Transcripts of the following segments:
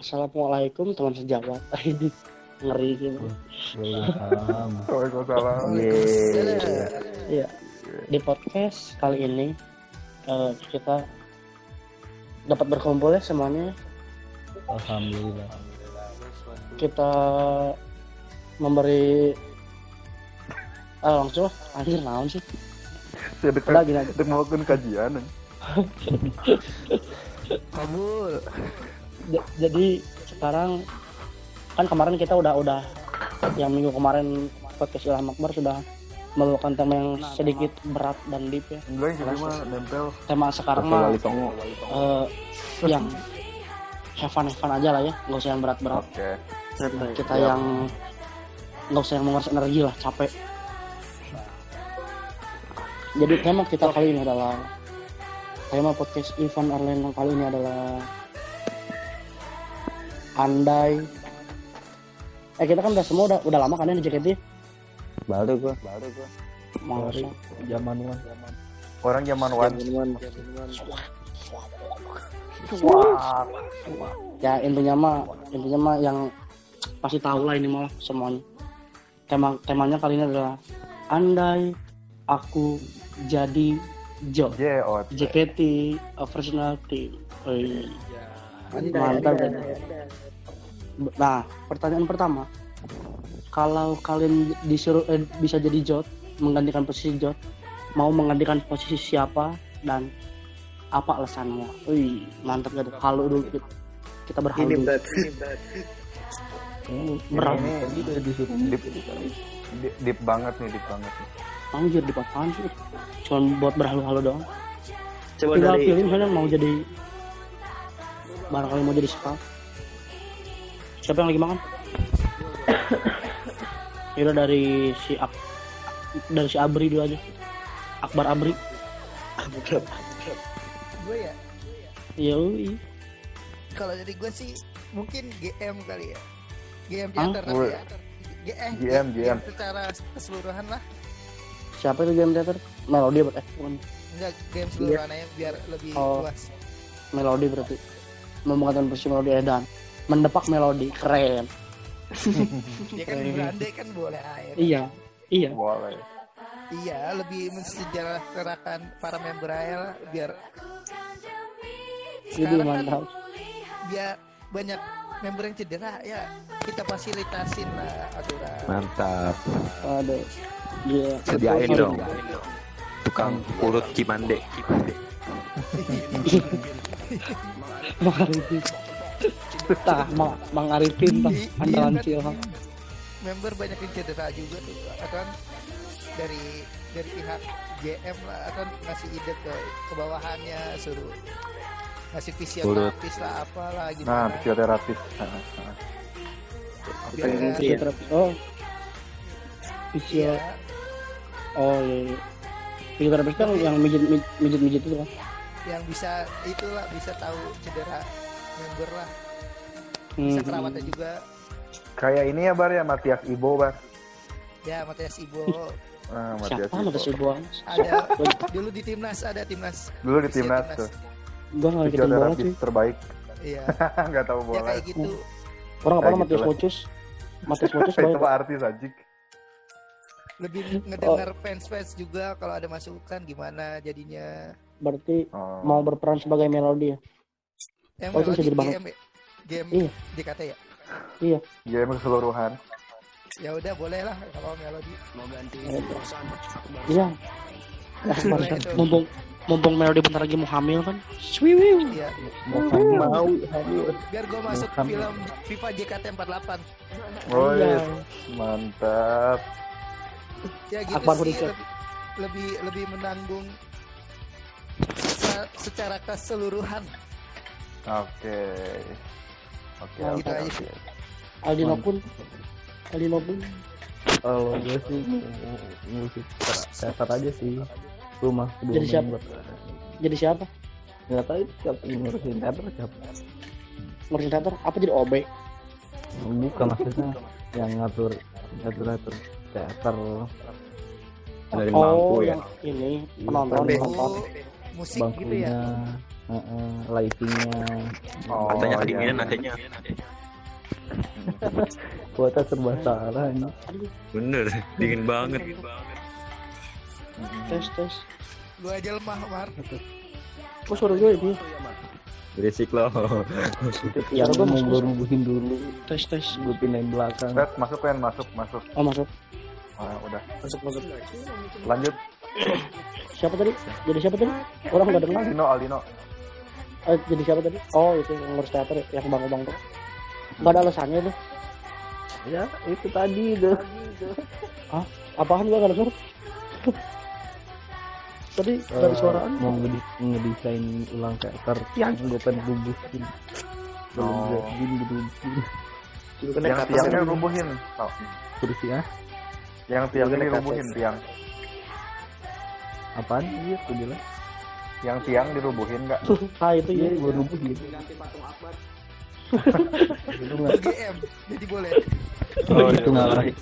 Assalamualaikum teman sejawat. Ini ngeri gitu. Waalaikumsalam. Waalaikumsalam. Yeay. Iya. Di podcast kali ini eh, kita dapat berkumpul ya semuanya. Alhamdulillah. Kita memberi ah langsung anjir naon sih Saya dekat melakukan kajian. Kabul. J- jadi sekarang kan kemarin kita udah udah yang minggu kemarin podcast Ilham Akbar sudah membawakan tema yang sedikit berat dan deep ya. Enggak cuma nempel. tema sekarang mah eh, yang have fun have fun aja lah ya nggak usah yang berat-berat. Oke. kita yang nggak usah yang menguras energi lah capek. Jadi tema kita kali ini adalah tema podcast Ivan Arlen kali ini adalah andai eh kita kan udah semua udah udah lama kan ya di JKT Baru gua. Baru gua. masa Zaman one. Orang zaman one. Wah. ya intinya mah intinya mah yang pasti tahu lah ini mah semuanya tema temanya kali ini adalah andai aku jadi Jo. JKT original team Wih, mantap kan? nah pertanyaan pertama. Kalau kalian disuruh eh, bisa jadi Jot menggantikan posisi Jot mau menggantikan posisi siapa dan apa alasannya? Wih, mantap gitu halu dulu kita, kita berhalu. Ini Berat. Ini udah disuruh Deep, deep, deep banget nih, deep banget nih. anjir di apaan sih? Cuma buat berhalu-halu doang. Coba tinggal dari pilih misalnya mau jadi barangkali mau jadi siapa siapa yang lagi makan Yaudah dari si Ak dari si Abri dulu aja Akbar Abri gue ya. iya ui. Kalau dari gue sih mungkin GM kali ya. GM teater nanti ya. G- eh, GM, GM. secara keseluruhan lah. siapa itu game teater melodi berarti eh, bukan Enggak game keseluruhan aja biar lebih Oh. luas. melodi berarti membuatkan versi melodi Edan mendepak melodi keren Ya kan berande kan boleh aja. iya iya Boleh. Iya, lebih mensejahterakan para member lah biar jadi sekarang kan mantap biar banyak member yang cedera ya kita fasilitasin lah aturan. Mantap. aduh iya Sediain dong. Tukang urut Cimande. Mang Arifin tah Mang, Mang Arifin tah Iya, andalan kan. si Ilham member banyak yang cedera juga tuh akan dari dari pihak GM lah akan ngasih ide ke ke bawahannya suruh ngasih fisioterapis lah apalah Nah, gimana fisioterapis. Nah, Yang nggak- fisioterapis oh. Fisio iya. oh iya iya. fisioterapis kan yang mijit mijit mijit itu kan yang bisa itulah bisa tahu cedera member lah Hmm, bisa kerawatnya juga Kayak ini ya Bar ya Matias Ibo Bar. ya Matias Ibo Nah, Matias siapa nama Ibo. ada dulu di timnas ada timnas Dulu di timnas timnas. tuh. gua nggak ngikutin bola sih terbaik. iya Enggak tahu ya bola. kayak gitu orang apa gitu lah. Mocus Matius Mocus Itu mah artis anjing. lebih ngedengar fans-fans juga kalau ada masukan gimana jadinya berarti Oh. mau berperan sebagai melodi ya yang Oh, itu jadi banget. GM ya? GM Iya. JKT ya iya Game keseluruhan. ya udah boleh lah kalau melodi iya Akbar, Boleh itu. mumpung mumpung melodi bentar lagi mau hamil kan Swiwiw. Iya. Mau. biar gue masuk Bukan. film FIFA JKT 48 Oh, Iya. mantap. ya gitu Akbar sih lebih, lebih lebih menanggung secara keseluruhan Oke. Oke, Nah, gitu aja. Aldino pun Aldino pun Kalau gue sih musik teater aja sih. Rumah kedua Jadi siapa? jadi siapa Nggak tahu itu siapa yang ngurusin teater siapa. ngurusin teater apa jadi OB Bukan maksudnya yang ngatur ngatur ngatur teater Dari oh bangku ya. ini penonton Bangku. penonton Oh, musik gitu ya. Bangkunya Heeh, lightingnya. Oh, Katanya iya. kedinginan adanya. kuota serba salah ini Bener, dingin banget. tes tes. Gua aja lemah, Mar. kok suara gue ini? Berisik loh. yang gua mau gue rubuhin dulu. Tes tes. Gue pindahin belakang. Red, masuk kan masuk masuk. Oh masuk. Ah, udah. Masuk masuk. Lanjut siapa tadi? Jadi siapa tadi? Orang nggak dengar. Aldino Aldino. Eh, jadi siapa tadi? Oh itu yang ngurus teater ya, yang bang bang tuh. Nggak ada alasannya tuh. Ya itu tadi tuh. Apaan gua nggak denger tadi dari suaraan mau ngedi- ngedesain ulang teater yang gue pengen rubuhin. Belum Oh. jadi rubuhin. Yang tiangnya rubuhin. Oh, terus ya? Yang tiangnya dirubuhin tiang apaan? Iya tuh bilang. Yang tiang dirubuhin nggak? Ah itu ya iya gue rubuhin. Itu nggak. GM, jadi boleh. Oh, itu iya. ngalahin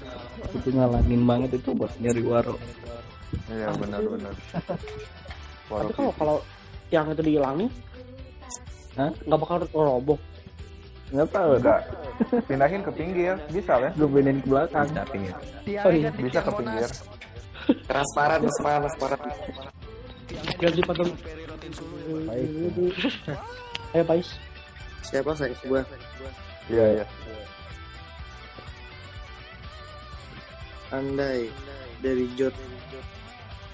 itu ngalangin banget itu buat nyari waro iya benar benar. Tapi kalau kalau yang itu dihilangin Hah? nggak bakal roboh. Nggak tahu. Enggak pindahin ke pinggir bisa lah gue pindahin ke belakang. Ya. Oh, iya. ganti bisa ke pinggir. Transparan transparan transparan. Ganti patung ayo Pais. Siapa saya gua. Iya iya. Andai dari Jot.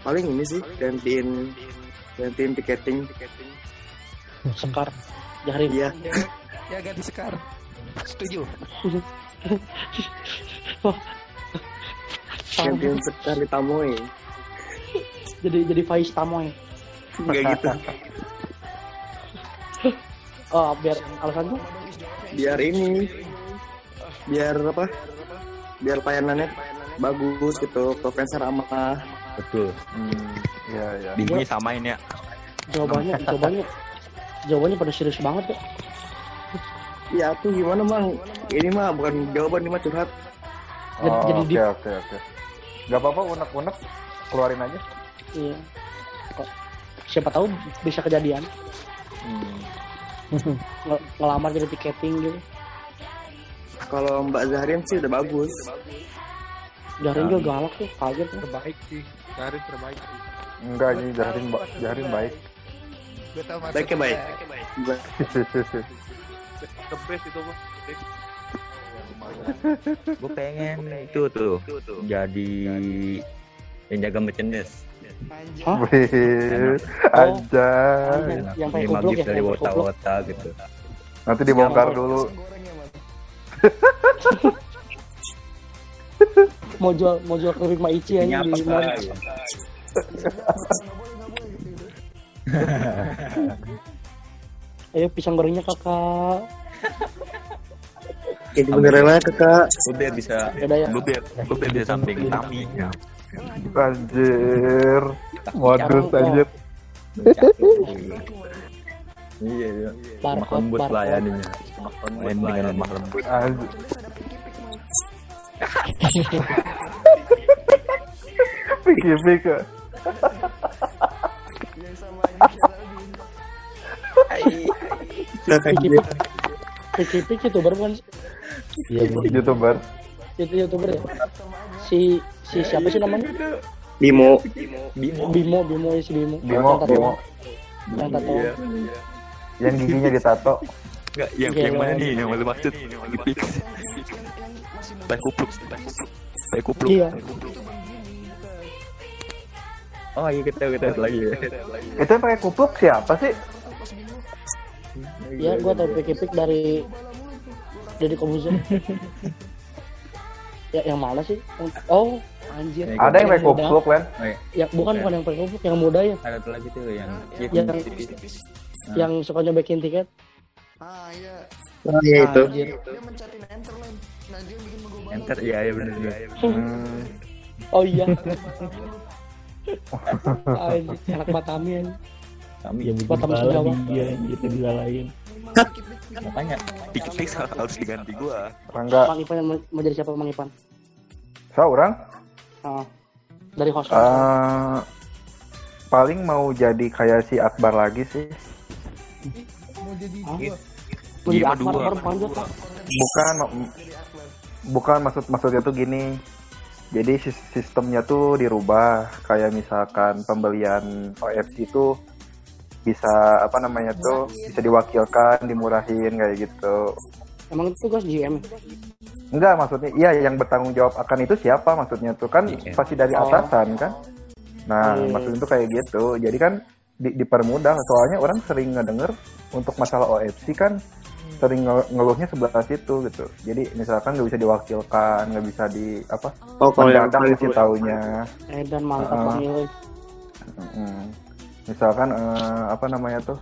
Paling ini sih gantiin gantiin tiketing. Sekar. Jarin iya. Ya ganti sekar. Setuju. Gantiin sekali tamoy. Jadi jadi Faiz Tamoy. Enggak gitu. Oh biar alasan tuh? Biar ini. Biar apa? Biar pelayanannya bagus gitu profesor ramah. Betul. hmm, iya iya. Dinginnya samain ya. jawabannya jawabannya jawabannya pada serius banget ya ya tuh gimana bang ini mah bukan jawaban ini mah curhat. Jadi- oh, jadi oke di- oke oke nggak apa-apa unek-unek keluarin aja. Iya. Kok- siapa tahu bisa kejadian. Hmm. Nge- ngelamar jadi tiketing gitu. Kalau Mbak Zahrin sih udah bagus. Jarin juga galak tuh kaget tuh Terbaik sih. Garis terbaik sih. enggak ini jarin ba- jarin baik. Gue tau maksudnya. baiknya baik. Gua- Kepres itu mah. Gue pengen itu tuh jadi yang jaga merchandise. Hah? Oh. anjay. yang, kubluk gift ya dari wota-wota gitu. Nanti dibongkar dulu. mau jual mau jual ke rumah Ici aja di mall. ayo pisang gorengnya kakak jadi beneran lah kakak biar bisa, ya. gue biar, gue biar bisa samping Tami. Ya. Anjir. Modus anjir. Iya, iya. Lemah lembut layaninya. Main dengan lemah lembut. Anjir. Pikir-pikir. kakak Piki dia Piki Piki youtuber kan iya. Youtuber. itu youtuber ya si si siapa sih namanya Bimo Bimo. Bimo Bimo ya si Bimo Bimo, Bimo. yang tato Iya. Yang giginya ditato. Enggak, yang Iya, yang mana iya. nih yang maksud maksud? Di pix. Tai kupluk. Tai kupluk. iya Oh iya kita kita lagi ya. Itu yang pakai kupluk siapa sih? ya gua tau Piki Pik dari dari Kobuzer ya yang mana sih? Yang- oh anjir. Ada yang pakai kupluk, Len. ya bukan bukan yang pakai kupluk yang muda ya. Ada tuh lagi tuh yang yang yang suka nyobekin tiket. Ah iya. Itu. Anjir. enter iya iya benar benar. Hmm. oh iya. Anjir anak anjir. Kami ya tamu salah Jawa. dia gitu dilalain makanya pix pix harus diganti gua. Enggak. Mang Ipan yang mau, jadi siapa Mang Ipan Seorang Ah, dari host eh paling mau jadi kayak si Akbar lagi sih. mau jadi Hah? gua Mau jadi Iya, Akbar dua. baru panjat lah. bukan bukan maksud maksudnya tuh gini jadi sis- sistemnya tuh dirubah kayak misalkan pembelian OFC itu bisa apa namanya tuh bisa diwakilkan dimurahin kayak gitu Emang itu tugas GM. enggak maksudnya iya yang bertanggung jawab akan itu siapa maksudnya tuh kan GM. pasti dari Oh. atasan kan nah Hmm. maksudnya tuh kayak gitu jadi kan di- dipermudah soalnya orang sering ngedenger untuk masalah OFC kan sering nge- ngeluhnya sebelah situ gitu jadi misalkan nggak bisa diwakilkan nggak bisa di apa Oh, kalau yang paling kasih taunya Eh dan mantap. Bang Iloi. Mm. misalkan eh, apa namanya tuh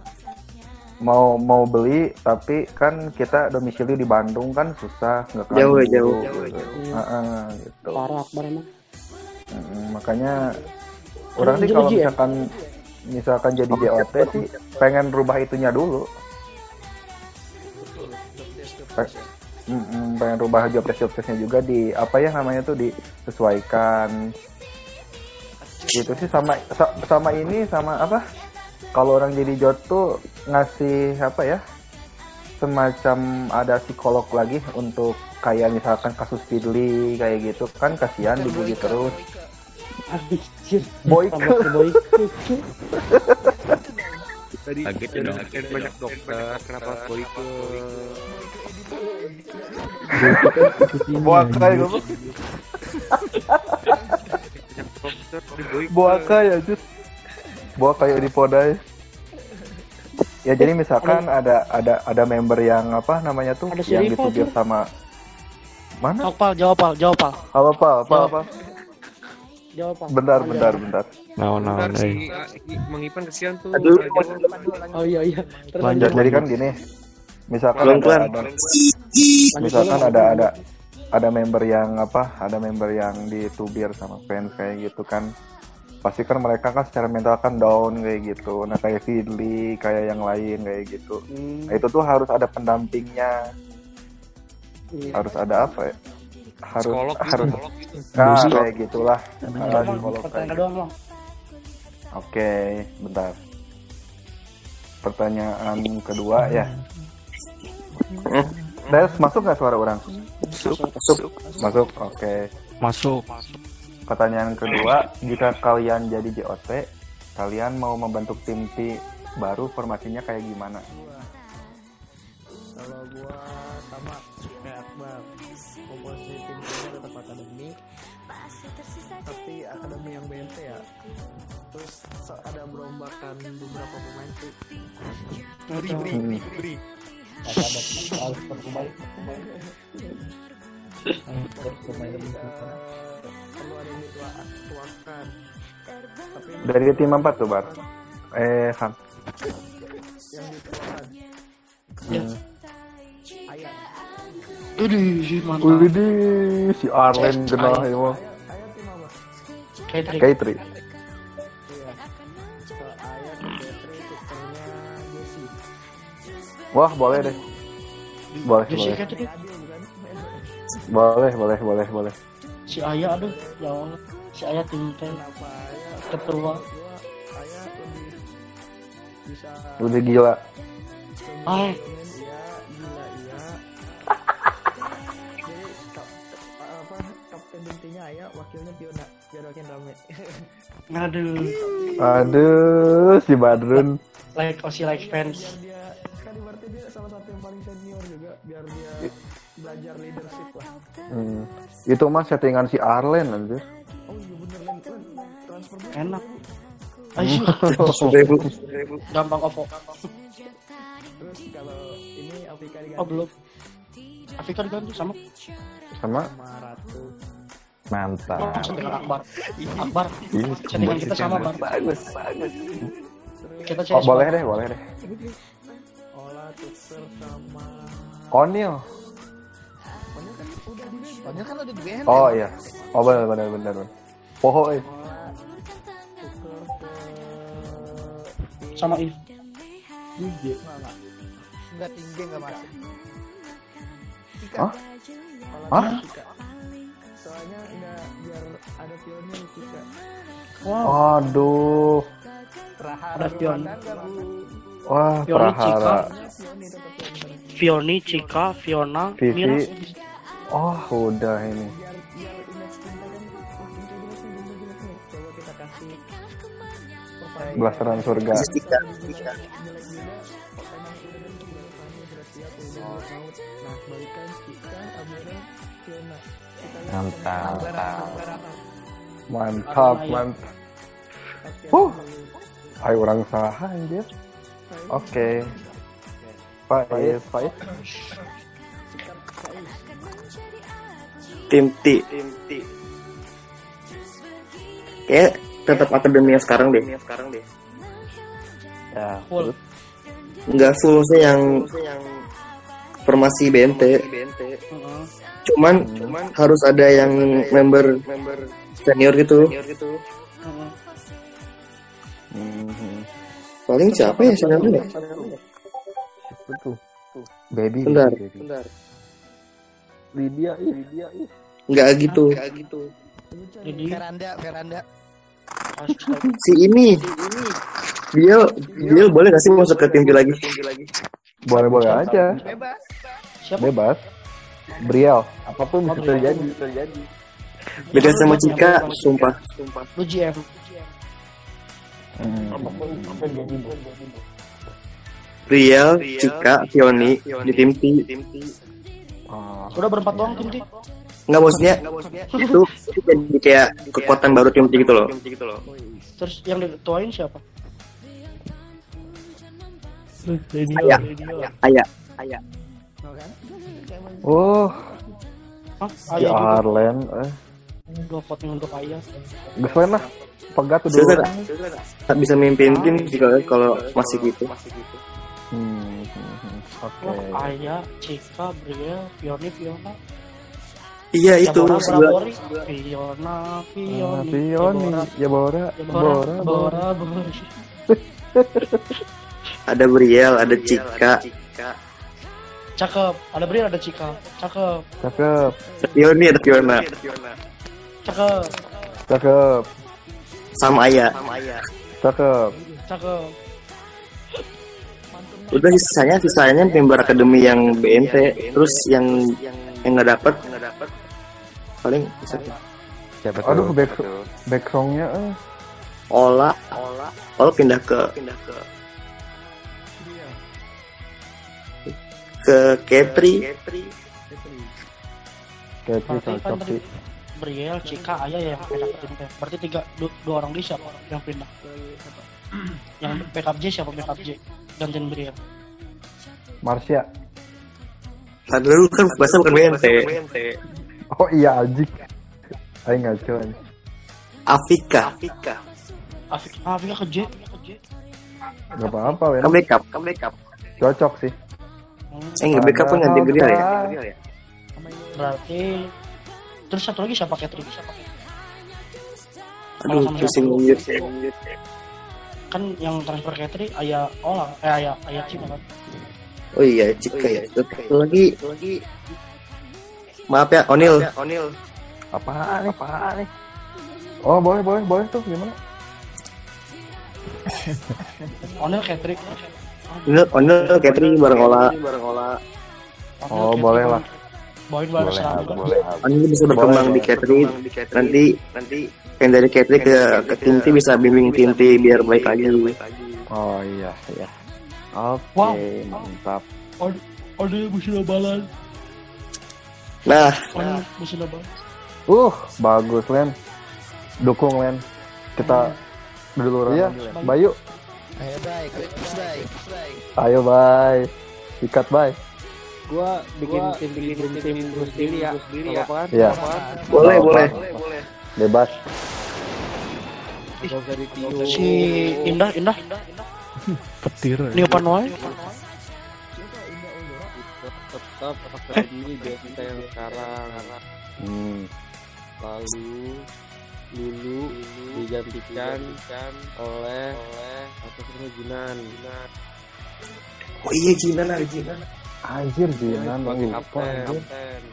mau mau beli tapi kan kita domisili di Bandung kan susah nggak ke Jauh, jauh, jauh, gitu. jauh. Heeh, gitu Parah. Mm, makanya orang sih kalau misalkan misalkan jadi JOT sih pengen rubah itunya dulu Pe- Mm-mm, pengen rubah job desk juga di apa ya namanya tuh disesuaikan gitu sih. Sama sa- sama ini sama apa? Kalau orang jadi job tuh ngasih apa ya? Semacam ada psikolog lagi untuk kayak misalkan kasus Fidli kayak gitu kan kasihan dibully terus. Anjir. Boyke. Boyke. Tadi Kaget kan kan banyak dokter, kenapa boy ke Boakai Boakai ya Jus Boakai di podai Ya jadi misalkan ada ada ada member yang apa namanya tuh Ada yang tuh. sama mana? Jawab pal, jawab pal, jawab pal. Apa apa apa apa? Jawab pal. Bentar Panjang. bentar bentar. Naon Bentar naon si eh. ah, Mang Ipan kesian tuh. Aduh. Oh iya iya. Terus Lanjut. Jadi kan gini, misalkan ada, ada misalkan ada ada ada member yang apa ada member yang ditubir sama fans kayak gitu kan. Pasti kan mereka kan secara mental kan down kayak gitu. Nah kayak Fidli kayak yang lain kayak gitu. Hmm, nah, itu tuh harus ada pendampingnya. Iya. harus ada apa ya? Harus Psikolog gitu, harus psikolog gitu. nah, kayak gitulah Ah, Bang, psikolog kayak gitu. oke bentar. Pertanyaan kedua ya Des, masuk nggak suara orang? Masuk. Masuk, oke. Masuk. Pertanyaan kedua, jika kalian jadi JOT, kalian mau membentuk tim T baru formasinya kayak gimana? Kalau gua sama kayak Akbar, komposisi tim tetap akademi, tapi akademi yang BMT ya. Terus ada berombakan beberapa pemain tuh. Beri, beri, Hmm. beri, beri. Harus berkembang. Perlu ada yang dituakan. Tapi Dari tim 4 tuh, Bar. Eh, yang ayah. Aduh, mantap. Widih, si Arlen genah ya mah. Apa? Kayak Kaitri. Wah, boleh deh. Boleh, boleh. Bukan? Boleh, boleh, boleh, boleh. Si Ayah aduh, ya Allah. Si Ayah teh Kenapa ayah? ketua. Gua ayah lebih bisa Udah gila. Ah, gila intinya ayah wakilnya Piona biar makin rame aduh. Aduh, si Badrun. Like Osi like fans. Biar dia belajar leadership lah Hmm. Itu mah settingan si Arlen anjir. oh iya bener Len Len, transfer dia Enak. Ayo, gampang ovo. terus kalau ini Afrika diganti Oh belum. Afrika diganti sama Sama sama Ratu Mantap. dengan Akbar. Akbar, Ini settingan kita sama Bar. Bagus, bagus. Kita Oh, boleh deh, boleh deh. Ola tuker sama Onil. Soalnya kan udah di. Oh iya. Oh benar benar benar. benar. Poho eh. Sama If. Enggak, enggak. Tinggi enggak masuk. Hah? Hah? Soalnya enggak biar ada. Wow. Aduh. Ada. Wah, Prahara. Fioni, Cika, Fiona, Vivi. Mira. Oh, udah ini. Belasaran surga. Mantap. Mantap, mantap. Huh. Ayo orang saha anjir. Oke. Faiz, Faiz. tim T. Kayak tetap akademi yang sekarang deh. Ya, Full. nggak full sih yang formasi BNT Heeh. cuman harus ada yang member senior gitu. Heeh. Mhm. paling siapa ya seniornya Betul. Baby, Bentar. baby, baby. Lydia, ih, Lydia, ih. nggak gitu Jadi Veranda, veranda. astaga. si ini dia dia boleh nggak sih masuk ke tim lagi Boleh-boleh aja, Bebas. siapa? bebas. Briel, apa pun bisa terjadi. beda sama Cika sumpah Lu GM. Hmm. Riel Cika Fioni di tim T Ah, Udah berempat doang tim T. nggak maksudnya itu, itu jadi kayak kekuatan baru tim T gitu loh Terus yang diketuain siapa? Ayah Ayah Oh, Hah? si Ayah. Arlen, eh, Dua voting untuk Ayah. geus we lah. Pegat tuh dulu. Bisa mimpin tim sih kalau kalau masih gitu Hmm, Oke. Wah, Ayah, Cika, Briel, Fioni, Fiona. iya itu Bora, gua. Bori. Fiona, Ah, Fioni, Pioni, ya Bora, Ya, Bora, Bora, Bora, Bori. ada Briel ada Cika Cakep. Ada Briel, ada Cika. Cakep. Cakep, Fioni ada Fiona Cakep. cakep, sama Ayah cakep. Cakep. Udah sisanya sisanya member akademi yang BNT terus yang yang nggak dapet paling bisa Siapa Aduh, tuh? back back songnya eh. Ola Ola pindah ke ke Kepri Kayak Berarti cocok kan tadi sih. Briel, Cika, Ayah ya yang pindah ke. Berarti tiga, dua, dua orang di siapa yang pindah? yang backup J siapa backup J? Gantiin Briel. Marsha. Tadi dulu kan bahasa bukan BNT Oh iya Ajik. Ayo ngaco anjing. Afika Afik, ah, Afika ke J. Gak apa-apa, kan Wen. backup Cocok sih. Eh nggak backup pun ganti Briel ya berarti terus satu lagi siapa Catherine? Siapa aduh pusing lanjut kan yang transfer Catherine ayah Olang, eh ayah ayah Cina kan? oh iya Cika ya satu lagi maaf ya Onil Apaan nih? Apaan nih? Oh boleh boleh boleh tuh gimana? Onel Catherine. Onil Onil Kepri bareng Ola Oh, boleh lah. Boleh, juga. boleh. Ab. Onil bisa berkembang di Kepri nanti nanti yang dari Kepri ke ke tim T bisa bimbing tim T biar baik lagi Oh iya iya. Oke Wow. mantap. Onel Busina balas. nah Busina balas. Uh bagus Len. Dukung Len. Kita dulu Iya. Bayu. Ayo baik. Ayo bye. Ikat bye. Gua bikin tim bikin tim Bruce Lee ya. Apaan? Iya. boleh boleh Bebas. Gak usah ditiup. Si Indah Indah petir. Neo Panoy. Tetap akademi BNT yang sekarang. Hmm. Lalu Lulu digantikan oleh apa namanya Jinan. oh iya Jinan ada Jinan Anjir Jinan sebagai lupa kapten.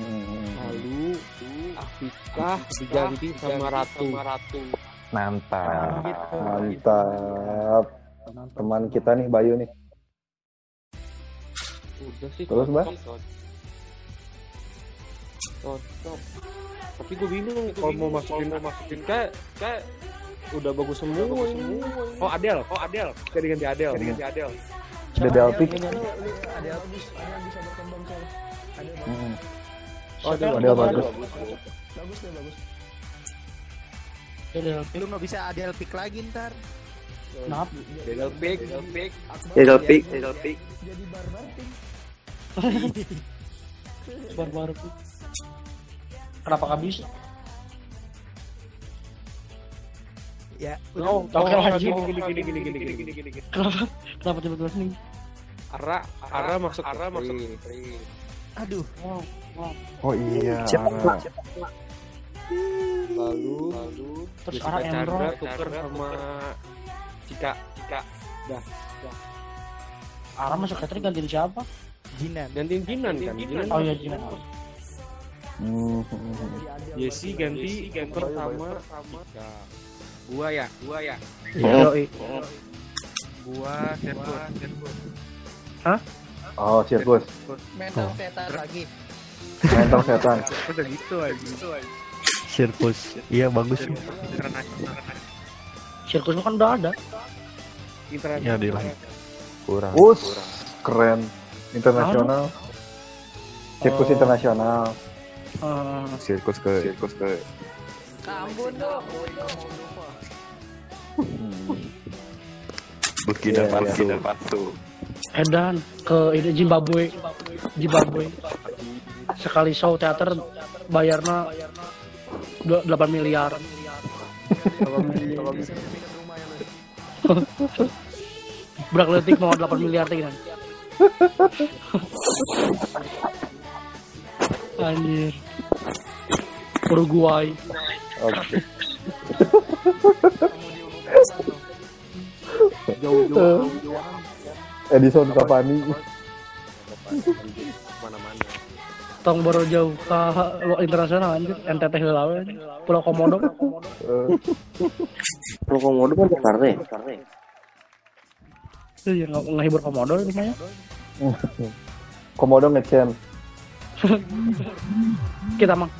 Hmm. Lalu Afika diganti sama Ratu. Mantap. Gitu. Mantap. Teman kita nih Bayu nih. Udah sih. Terus, Mbak? cocok. Tapi gue bingung kalau mau masukin mau masukin kayak kayak udah bagus semua ini. Oh Adel, oh Adel. Jadi ganti Adel, ganti Adel. The Delphic. Ini ada bagus, ada yang bisa berkembang soalnya. Yang Hmm. Oh bagus. bagus deh bagus. Adel Lu nggak bisa Adel pick lagi ntar. Kenapa? Adel pick, Adel pick. Idol pick, idol pick. Jadi barbar pink. Baru-baru. Kenapa nggak bisa? Ya, Oh, Oh, oke lanjut. gini gini gini gini gini gini gini. Kenapa? Kenapa tiba-tiba nih? Ara, Ara masuk, Ara masuk. aduh. Wow. Oh iya. Siapa? Ara. Lalu, lalu Terus Jessica Ara Chandra Endro. tuker sama Cika, Cika. Ara masuk catering gantiin siapa? Jinan. Gantiin Jinan kan? Jinan. Oh iya Jinan. Hmm, hmm. Jesse ganti tuker sama Cika. Gua ya, gua ya. Iya. Gua Sergio, Sergio. Oh, sirkus. Mental setan lagi. Mental setan. Udah gitu aja. Sirkus. Iya bagus. Internasional. Sirkus kan udah ada. Ya di lain. Kurang. Us, keren. Internasional. Sirkus Oh. internasional. Eh, Sirkus ke sirkus ke Ambon dong. Burkina Iya, Faso. iya. Faso. Edan ke ini Zimbabwe. Zimbabwe. Sekali show teater bayarnya dua- 8 miliar. 8 miliar. Berak letik mau 8 miliar teh kan. Anjir. Uruguay. Oke. Edison Cavani. Mana-mana. Tong baru jauh ke lo internasional anjir. NTT heula we. Pulau Komodo. Kalau komodo kan Jakarta ya? Itu yang nge- ngehibur Komodo namanya. Komodo ngecen. Kita mang.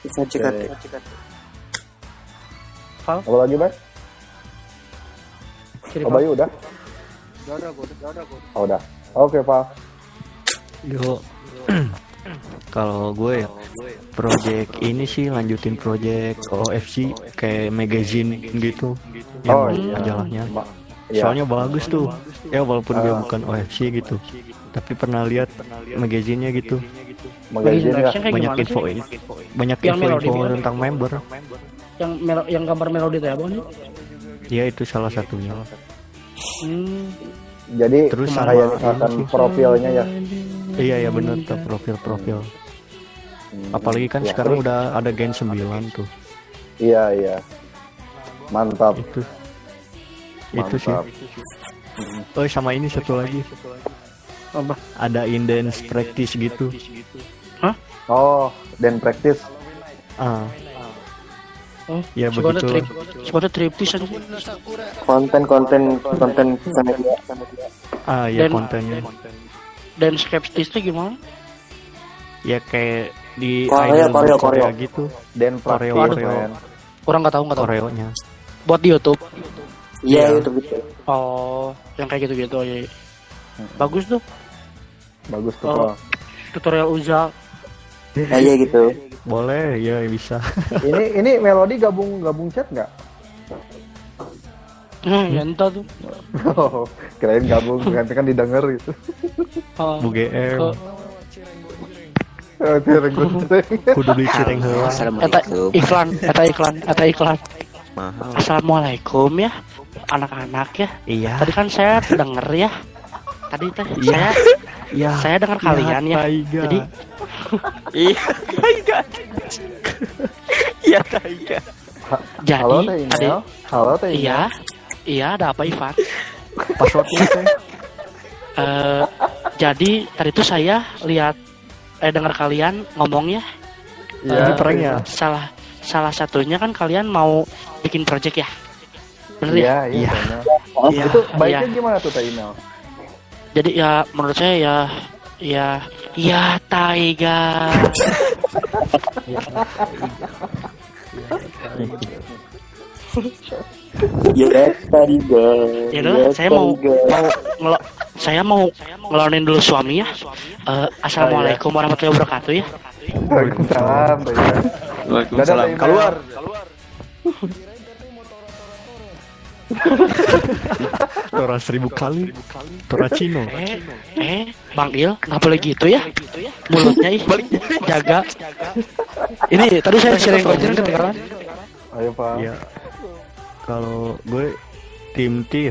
Bisa cekat. Apa lagi, Bang? Kiri Oh, Bayu udah? Udah, udah, udah, udah, gua. Oh, udah. Oke, Pak. Yo. Kalau gue ya project ini sih lanjutin project OFC kayak magazine gitu. Yang Oh, iya. majalahnya. Ma- Iya. Soalnya bagus tuh. Ya walaupun dia Ah. bukan OFC gitu. Tapi pernah lihat magazinnya gitu. magazine ya. Banyak info banyak Yang info-info gitu. tentang member. Yang melo- yang gambar melodi teh abang nih. Ya itu salah satunya. Hmm. Jadi Terus kayak sama misalkan profilnya ya. Iya ya bener tuh profil-profil. Hmm, Apalagi kan ya, sekarang terus- udah ada Gen 9 tuh. Iya, iya. Mantap. Itu. Itu sih. Mantap. Oh sama ini satu lagi. Apa? Ada indens practice gitu. Oh, dan practice. Ah. Oh, Ya begitu. trip. Sebenarnya triptis aja. Sakura. Konten-konten konten media. Ah ya Dan- kontennya. Dan skeptis itu gimana? Ya kayak di Korea, Korea, Korea, Korea. gitu. Dan koreo. men. Orang nggak tahu nggak tahu. Koreonya. Buat di YouTube. Iya, itu gitu. Oh, yang kayak gitu-gitu aja. Bagus tuh Bagus tuh, Oh. Tutorial Uza. Ya, iya gitu. Boleh, ya bisa. Ini ini melodi gabung gabung chat nggak? Hmm, ya entah tuh. Oh, kirain gabung nanti kan didengar gitu. Oh, Bu GM. Eh, gue tireng. Kudu beli cireng heula. iklan, eta iklan, eta iklan. Mahal. Assalamualaikum ya, anak-anak ya. Iya. Tadi kan saya denger ya. Tadi teh Iya. saya Ya. saya dengar kalian ya. Taiga. Jadi Iya, Taiga. Iya, Taiga. jadi Halo tadi email. Halo teh email. iya iya ada apa Ivan? Passwordnya teh. Eh, jadi tadi tuh saya lihat eh dengar kalian ngomong ya Iya. Ini prank ya? salah salah satunya kan kalian mau bikin project ya bener ya Iya, iya. Iya. benar. Iya, Itu baiknya iya. gimana tuh Email? Jadi ya menurut saya ya ya ya Taiga Ya tadi ya udah saya mau mau ngelo, saya mau ngelonin dulu suami ya Eh, assalamualaikum warahmatullahi wabarakatuh ya Waalaikumsalam. Waalaikumsalam. Email. Keluar. Tora seribu kali. Tora Cino. eh eh Bang Il nggak boleh gitu ya mulutnya ih jaga ini tadi saya sharing aja kedengaran Ayo Pak. Ya. Kalau gue tim T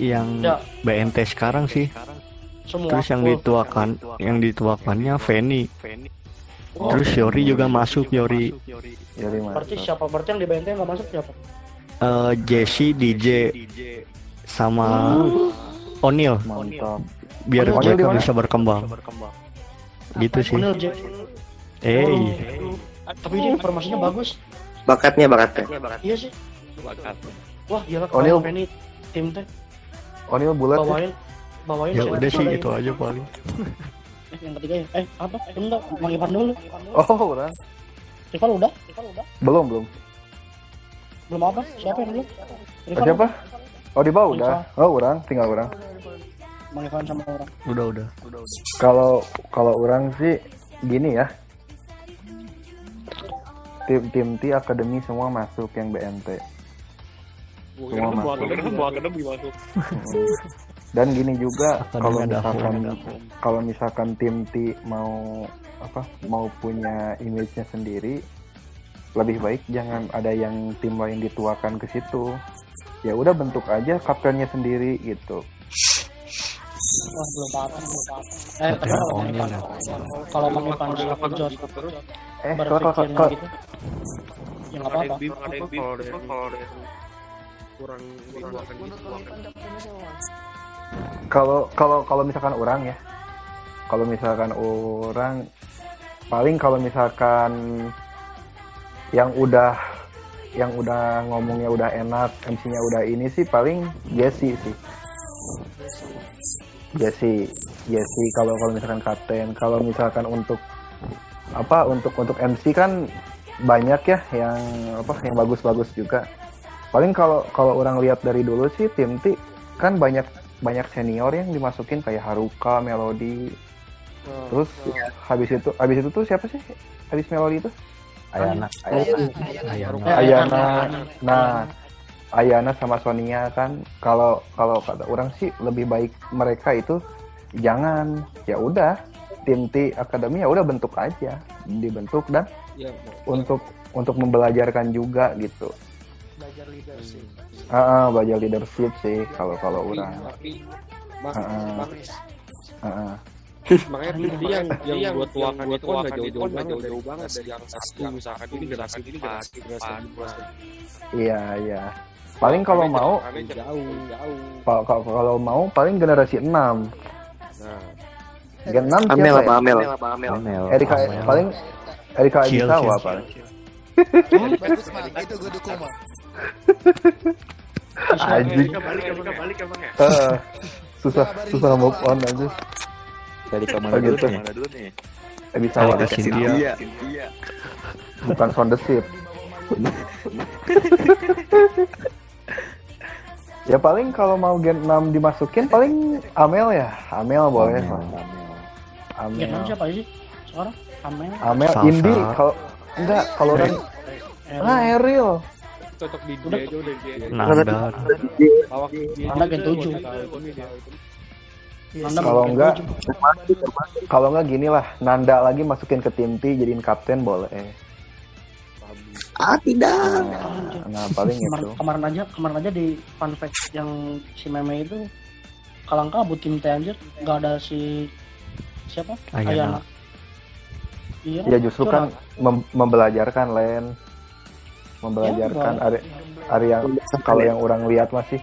yang Ya. BNT sekarang sih. semua Terus yang dituakan, yang dituakannya Feni. Terus Yori juga masuk Yori. Yori Mas. berarti siapa berarti yang di BNT nggak masuk siapa Eh Jesse DJ sama O'Neil Mantap. biar O'Neil mereka di mana? bisa berkembang. Gitu sih. Jack. Eh, tapi ini informasinya bagus Bakatnya bakatnya. iya sih wah gila Oh, ini- kalau ini tim teh O'Neil bulat ya? bawain bawain ya udah sih itu aja paling. Eh, yang ketiga ya eh apa eh, enggak Bang Ivan dulu Oh, udah. Ivan udah Ivan udah Belum, belum. Belum apa siapa yang dulu Oh, siapa? Oh, di bawah udah. Oh, orang, tinggal orang. Bang Ivan sama orang Udah udah. Kalau kalau orang sih gini ya. Tim tim T akademi semua masuk yang BNT. Semua masuk. akademi masuk. Dan gini juga kalau ada misalkan kalau misalkan tim T mau apa mau punya image-nya sendiri lebih baik jangan ada yang tim lain dituakan ke situ. Ya udah bentuk aja kaptennya sendiri gitu. wah belum apa belum eh tapi kalau Bang Ivan kalau Bang Ivan suka kejot Eh, kalau kalau kalau- gitu. Ya nggak apa-apa. Kalau ada kalau ada kurang dituakan gitu. kalau kalau kalau misalkan orang ya. Kalau misalkan orang paling kalau misalkan yang udah yang udah ngomongnya udah enak MC-nya udah ini sih paling Jesse sih Jesse Jesse kalau kalau misalkan kapten kalau misalkan untuk apa untuk untuk MC kan banyak ya yang apa yang bagus-bagus juga paling kalau kalau orang lihat dari dulu sih tim T kan banyak banyak senior yang dimasukin kayak Haruka, Melody. Terus habis itu habis itu tuh siapa sih? Habis Melody itu? Ayana. Ayana. Eh, Ayana. Nah, Ayana sama Sonia kan kalau kalau kata orang sih lebih baik mereka itu jangan ya udah tim T Academy ya udah bentuk aja dibentuk dan Ya, untuk untuk membelajarkan juga gitu. belajar leadership Ah, ah, belajar leadership sih kalau kalau orang. tapi mak, Heeh. mak, Makanya tadi yang yang buat tuakan itu kan nggak jauh-jauh banget jauh banget dari yang satu misalkan ini generasi ini generasi generasi dua Iya, iya. Paling kalau mau jauh jauh kalau kalau- mau paling generasi 6. nah Gen 6 Amel siapa ya? Amel? Amel. Erika paling Erika Agisawa paling. bagus mah itu gue dukung mah Anjing. balik balik balik Eh, susah susah move on aja dari ke mana dulu gitu. Ke mana dulu nih? Bisa sawah Cynthia. Cynthia. Bukan sound the ship. ya paling kalau mau Gen 6 dimasukin paling Amel ya. Amel boleh Amel. Amel. Amel. Gen 6 siapa sih? Sekarang Amel. Amel Sasa. Indi kalau enggak kalau orang Nah, Eril. Cocok di dia aja udah dia. Nah, udah dia. Anak Gen 7. Iya yes. Kalau enggak, kalau enggak gini lah, Nanda lagi masukin ke tim T jadiin kapten boleh. eh. Ah tidak. Nah, iya, nah paling itu. Kemarin aja, kemarin aja di fun fact yang si meme itu kalau enggak buat tim T anjir, nggak ada si siapa? Ayana. Ayana. Iya, ya justru kan mem membelajarkan Len, membelajarkan ya, area yang iya, kalau yang orang lihat masih.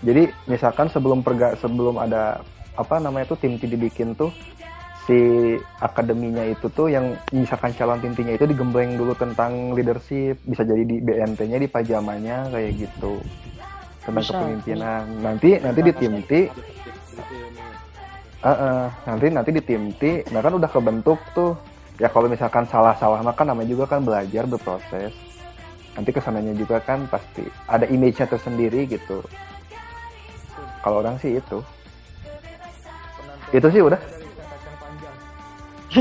Jadi misalkan sebelum perga sebelum ada apa namanya tuh tim T dibikin tuh si akademinya itu tuh yang misalkan calon intinya itu digembleng dulu tentang leadership bisa jadi di BNT-nya di pajamanya kayak gitu. Tentang Bisa. kepemimpinan. nanti nanti di tim T eh, eh, nanti nanti di tim T nah kan udah kebentuk tuh. Ya kalau misalkan salah-salah mah kan namanya juga kan belajar berproses. Nanti ke sananya juga kan pasti ada image-nya tersendiri gitu. Kalau orang sih itu itu sih udah.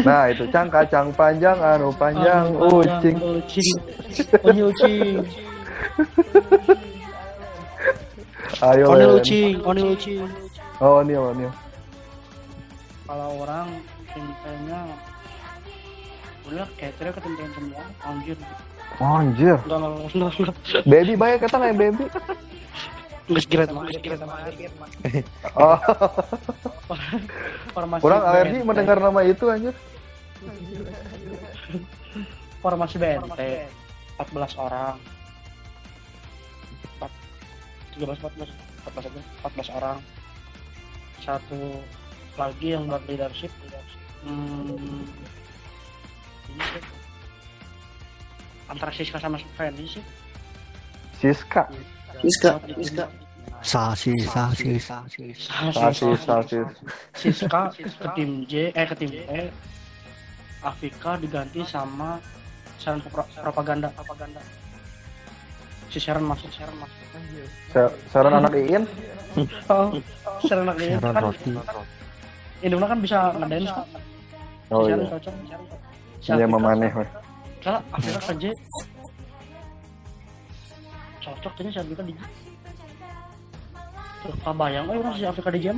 Nah itu. Cang kacang panjang anu panjang Anu, ucing. ucing. Onil ucing. Ayo Onil ucing Onil ucing. Oh Nil Nil kalau orang tintanya udah kayak ketintain semua anjir. Anjir. Enggak enggak enggak enggak baby banyak kata nggak baby enggak sekira oh. Formasi kurang alergi mendengar nama itu anjir. Formasi BNT 14 orang. 13 14 14 aja 14 orang. Satu lagi yang buat leadership. Hmm, ini antara Siska sama Fanny sih. Siska Siska, Siska. Sasi, sasi, Sasis sasis. Siska ke tim J eh ke tim E. Afika diganti sama Sharon pro- propaganda. Propaganda si Sharon masuk Sharon masuk saran anak Iin? Oh, Sharon anak dia Sharon kan roti. Indonesia kan bisa ngedance kan oh Sharon iya. Sharon iya memaneh Kalau Afika ke J cocok kayaknya si Afika di J Terus bayang. Eh orang si Afika di jam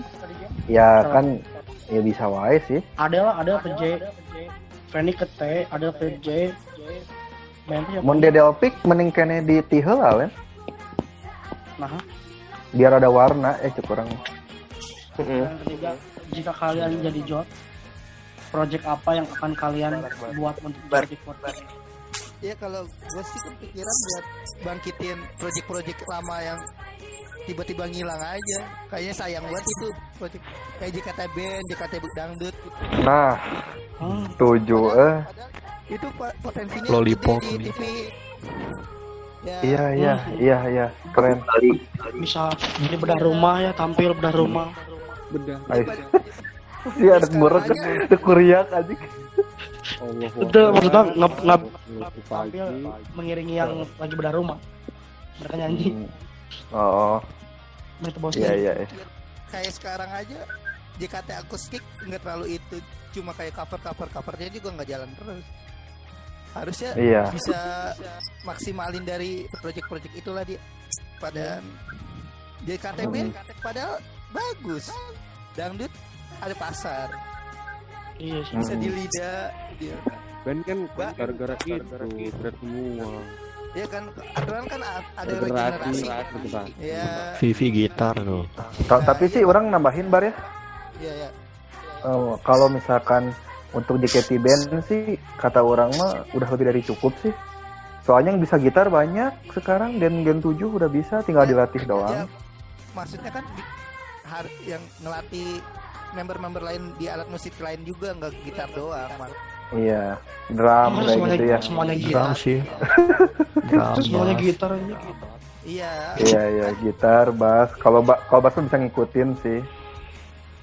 ya kan ya bisa wae sih. Ada lah ada ke J. Fanny ke T ada ke J. Mun Dedelpik mending kene di Tihel Len. Nah, biar ada warna eh cek kurang ketiga, jika kalian jadi job, project apa yang akan kalian buat untuk project project ya kalau gue sih kepikiran buat bangkitin project-project lama yang tiba-tiba ngilang aja. Kayaknya sayang banget itu project kayak JKT Band, JKT Dangdut gitu. nah tujuh eh. itu po- potensinya Lollipop di. TV ya. Iya iya iya iya. Keren. Bisa jadi bedah rumah ya tampil bedah rumah. Bedah. Iya ada ngorek ada kuriak aja Allah. Itu maksudnya ngap ngap. Mengiringi yang lagi bedah rumah. Mereka nyanyi. Oh. Mereka bos iya iya iya. kayak sekarang aja JKT akustik nggak terlalu itu. Cuma kayak cover cover covernya juga nggak jalan terus. Harusnya Iya. bisa maksimalin dari project-project itulah dia. Pada JKT Band padahal bagus. Dangdut ada pasar iya sih. Bisa Hmm. di lidah dia Ben kan gara-gara itu thread semua. Ya kan aturan kan ada Regenerasi, regenerasi gitu, Bang. ya Vivi gitar tuh. Ta- tapi sih orang nambahin bar ya? Ya ya Eh, kalau misalkan untuk JKT band sih kata orang mah udah lebih dari cukup sih. Soalnya yang bisa gitar banyak sekarang dan gen 7 udah bisa tinggal dilatih ya doang. maksudnya kan yang ngelatih member-member lain di alat musik lain juga nggak gitar doang Mak. iya drum Oh, kayak semuanya gitu ya. semuanya Drum gitar? sih. Drum, semuanya bass. gitar aja iya. Iya iya gitar bass. Kalau ba kalau bass bisa ngikutin sih.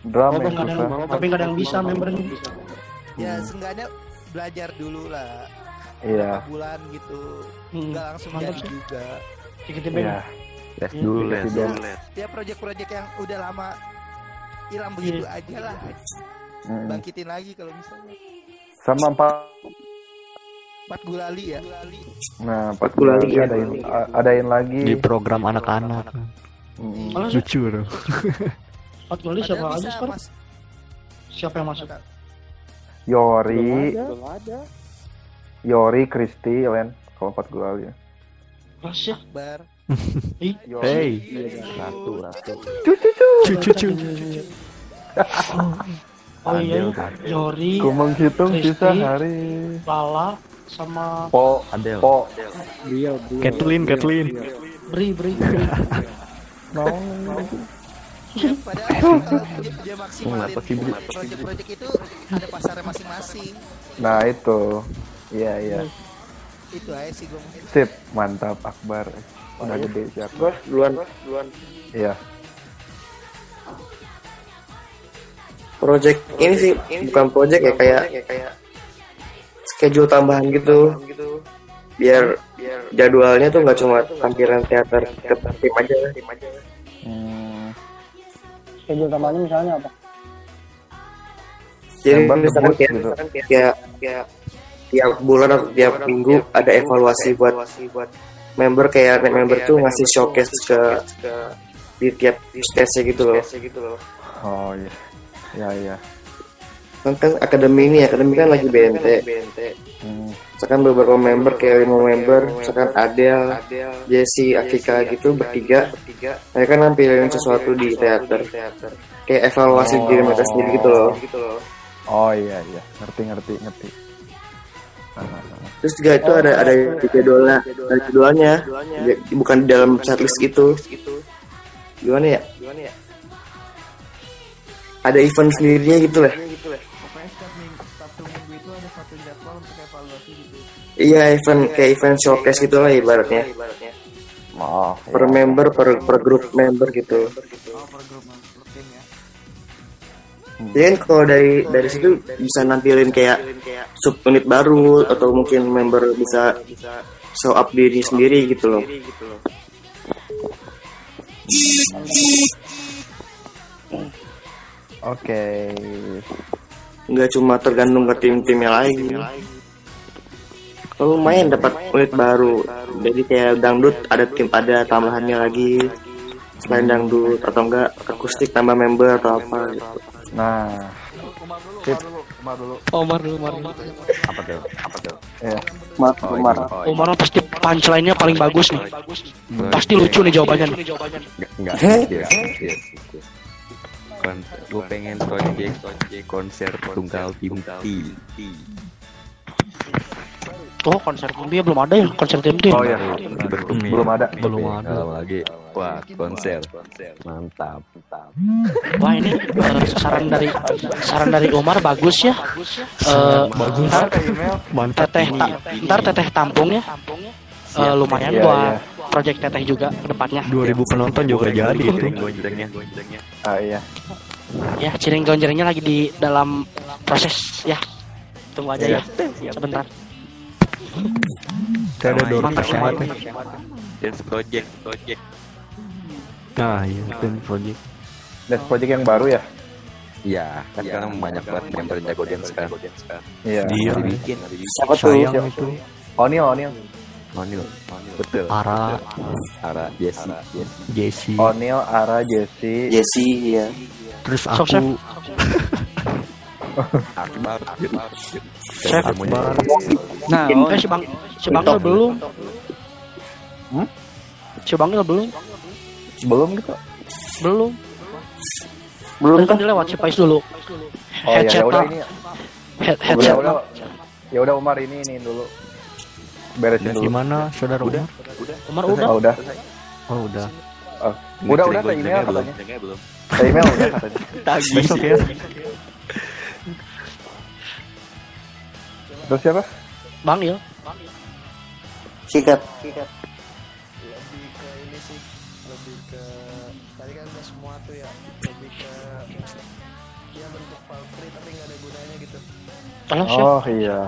Drum Oh, yang ada susah. yang- tapi nggak ada yang bisa membernya ya seenggaknya belajar dulu lah. Iya. Beberapa bulan gitu. Hmm, nggak langsung mantap jadi sih. juga. JKT iya. Les Iya. dulu, les. ya project-project yang udah lama hilang begitu Iya. aja lah. Mm. bangkitin lagi kalau misalnya. Sama empat empat gulali ya? Nah empat Bulan lagi lagi. adain a- adain lagi. Di program anak-anak. Mm. Sih, Lucu tuh. empat kali siapa? Padahal aja sekarang mas siapa yang masuk? Yori. Belum ada Yori Kristi Len. Kalau empat ya. Kelas ya Akbar Hey, ratu ratu cucu cucu. oh iya Yori ku menghitung sisa hari Lala sama po Adel. po Beliau, beliau. Kathleen, Kathleen. Bri Bri no Ya, padahal kalau dia, dia maksimalin Bri? project-project itu ada pasarnya masing-masing. Nah itu, iya iya. Itu aja sih gue. Sip, mantap Akbar. Udah iya. gede siap. Gua duluan duluan Iya. project ini sih bukan project ya kayak schedule tambahan gitu biar jadwalnya tuh nggak cuma tampilan teater ke tim aja Hmm, Schedule tambahannya misalnya apa? jadi Member misalkan kayak, gitu. kayak kayak tiap bulan atau tiap minggu ada evaluasi buat member kayak member tuh ngasih showcase ke di tiap stage gitu loh. Oh iya. Iya iya. kan, kan akademi ini akademi kan lagi BNT Hmm, misalkan beberapa member kayak lima member misalkan Adele, Jesse, Akika gitu bertiga. mereka nampilin sesuatu di teater. kayak evaluasi diri mereka sendiri gitu loh. Oh iya iya. Ngerti ngerti ngerti. Nah, nah, nah. Terus juga itu ada ada jadwalnya ada jadwalnya. Ya, bukan di dalam setlist gitu. Gimana ya? Ada event sendirinya gitu lah. Iya event kayak event showcase gitu lah ibaratnya. Oh, per iya. member per per grup member gitu. Oh, per grup per ya. Ya kan kalau dari dari situ bisa nampilin kayak sub unit baru atau mungkin member bisa show up diri sendiri gitu loh. Oke. Nggak cuma tergantung ke tim-timnya lagi. Kalau lumayan dapat unit baru. Jadi kayak dangdut ada tim ada tambahannya lagi. Selain dangdut atau enggak akustik tambah member atau apa gitu. Nah, sip. Umar dulu. Omar dulu, Omar dulu. Apa tuh? Apa tuh? Iya. Umar, Oh, Umar. ini. Oh, ini. Omar mah pasti punchline-nya paling bagus nih. Pasti lucu nih jawabannya nih. Enggak? Iya, iya, iya. Kon gue pengen project konser tunggal timti. Oh, konser tim dia belum ada ya, konser tim dia. Oh iya. Bentuk nih. Belum ada. Belum ada. Kalau lagi. Wah, konser. Mantap. Wah ini eh, saran dari saran dari Omar bagus ya. Eh, Bagus. Ntar, Mantap. teteh ta- ntar teteh tampung ya. Eh, lumayan Iya, buat iya. project teteh juga ke depannya. 2000 penonton juga jadi itu. Gonjrengnya. Ah iya. Ya, ciring gonjrengnya lagi di dalam proses ya. Tunggu aja ya. Sebentar. Kita ada door nih. Dance project project. Nah, iya, itu project. Dance project yang baru ya? Iya, kan sekarang banyak banget member jago dance kan. Iya. Iya. Dibikin. Siapa tuh? Sayang itu. Onil, Onil. Manil. Betul. Ara, Ara, Jesse, Jesse. Onil, Ara, Jesse. Jesse ya. terus aku Akbar. Chef. Akbar, Nah, eh si Bang si Bangil belum. Hmm? Si Bangil belum. Belum gitu. Belum. Belum kan dia lewat si Pais dulu. Oh iya, ya Headset udah lah. ini. Head, Ya headset udah. lah. Ya udah Umar ini ini dulu. Beresin dulu. gimana saudara Umar? Umar udah. Oh, udah. Oh udah. Oh, udah udah ke email belum. katanya. belum. Email udah katanya. Besok ya. Terus siapa? Bangil. Sikat. Lebih ke ini sih, lebih ke tadi kan udah semua tuh ya, lebih ke ya bentuk palfrey tapi nggak ada gunanya gitu. Chef. Oh iya.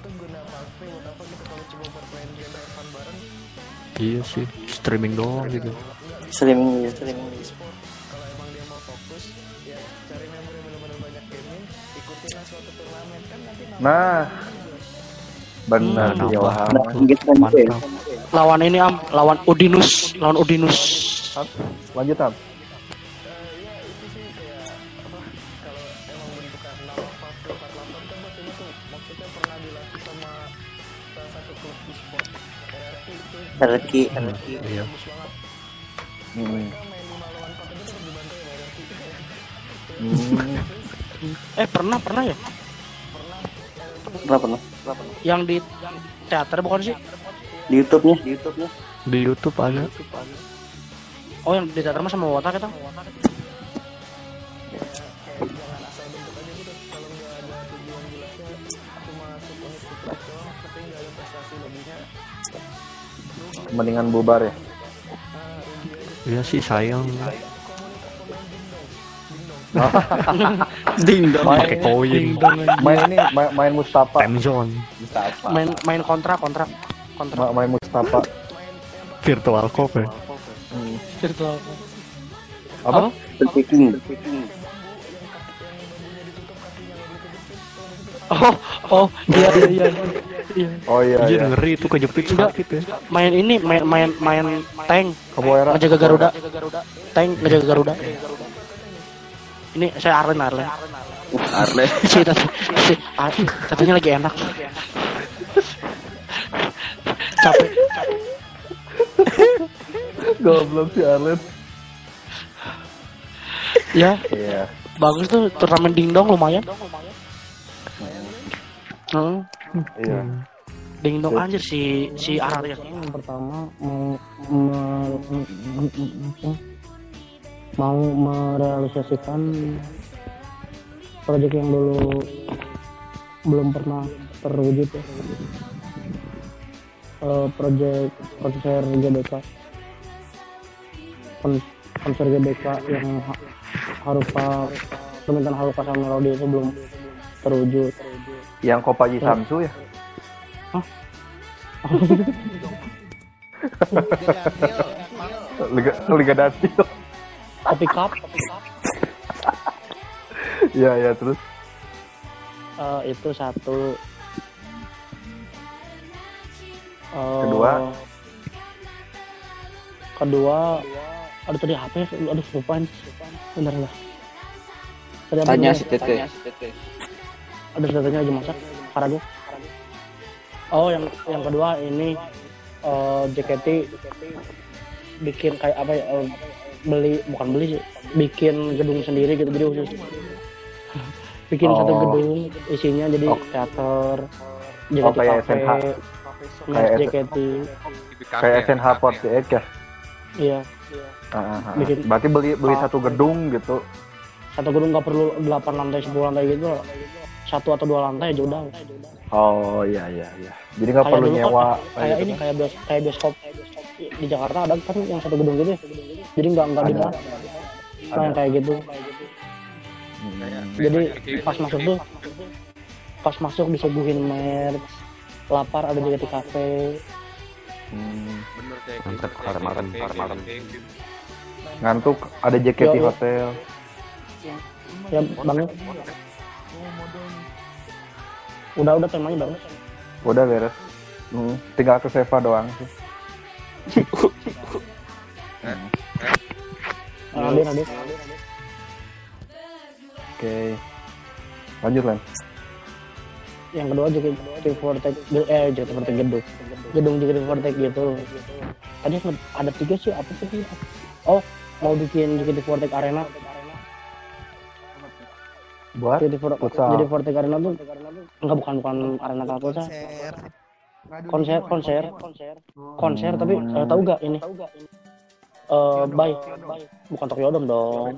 Itu guna palfrey buat apa gitu kalau coba bermain game bareng Iya sih, streaming doang gitu. Streaming ya. e-sport. Nah. Benar Hmm. Waham. Engagement gitu ya. Mantap. Lawan ini am, lawan Udinus, lawan Udinus. Lanjut Am. ya itu sih kayak apa kalau emang bentukan nama palfrey 48 kan buat ini tuh maksudnya pernah dilatih sama salah satu klub e-sport RRQ itu Reki. Iya. bagus banget Hmm. mereka main 5 lawan 4 aja tetap dibantai sama RRQ Hmm. Eh pernah pernah ya? Pernah pernah. Yang di teater bukan sih? Di YouTube-nya. Di YouTube-nya. Di YouTube ada. oh yang di teater mah sama wota kita mendingan bubar ya Iya sih sayang. ding dong. Pakai koin. main ini main, main Mustafa. Time zone. main main kontrak kontrak. Kontrak. Ma- main Mustafa. Virtual cop ya. virtual apa? Speaking. oh oh iya iya iya. Iya. Oh iya Anjir iya. ngeri itu kejepit sakit ya. main ini main main main tank. Capoeira ngejaga Garuda. Tank ngejaga Garuda ini saya Arlen Arlen Arle. si ah, tatinya lagi enak capek goblok si Arlen ya iya bagus tuh turnamen dingdong lumayan Hmm, iya dingdong anjir si si Arlen yang pertama mau mau merealisasikan proyek yang dulu belum pernah terwujud ya. Eh, proyek konser GBK. Kon- konser GBK yang ha- Haruka permintaan Haruka sama Melody itu belum terwujud. Yang Kopaji Samsu ya? Liga Liga Daniel Kopi Cup iya iya terus? Eh, itu satu. Eh, Kedua? kedua. Aduh tadi HP aduh lupa nih bentar lah tadi apa Tanya si Tete. ada datanya lagi masak. Karago oh yang yang kedua ini eh JKT bikin kayak apa ya? Eh, beli bukan beli sih bikin gedung sendiri gitu jadi khusus bikin Oh. satu gedung isinya jadi Oh. teater Oh, JKT kayak Cafe SNH. Mas Kayak JKT kayak SNH 48 ya iya Ah, ah, ah. Bikin- berarti beli beli satu gedung gitu satu gedung nggak perlu 8 lantai 10 lantai gitu satu atau dua lantai aja udah oh iya iya iya jadi nggak perlu kan, nyewa kayak gitu ini kan? kayak bios kayak bioskop di Jakarta ada kan yang satu gedung gitu ya. Jadi nggak nggak di Ada. nah yang kayak gitu. Hmm. jadi pas masuk tuh pas masuk disuguhin merch lapar ada JKT cafe. Hmm. Bener kayak Mantap, karmaran, karmaran. ngantuk ada Yo, yo. hotel. Ya banget udah udah temanya bagus udah beres. Hmm, tinggal ke Seva doang sih Raden Raden oke. Lanjut lan yang kedua JKT Vortex eh JKT Vortex gedung. Gedung JKT Vortex gitu. Tadi ada tiga sih apa sih? Oh mau bikin JKT Vortex Arena. Buat Vortex futsal. jadi Vortex Arena tuh enggak bukan bukan arena apa konser. Konser konser. Konser tapi eh, tahu gak ini eh bay bukan Tokyo Dome dong.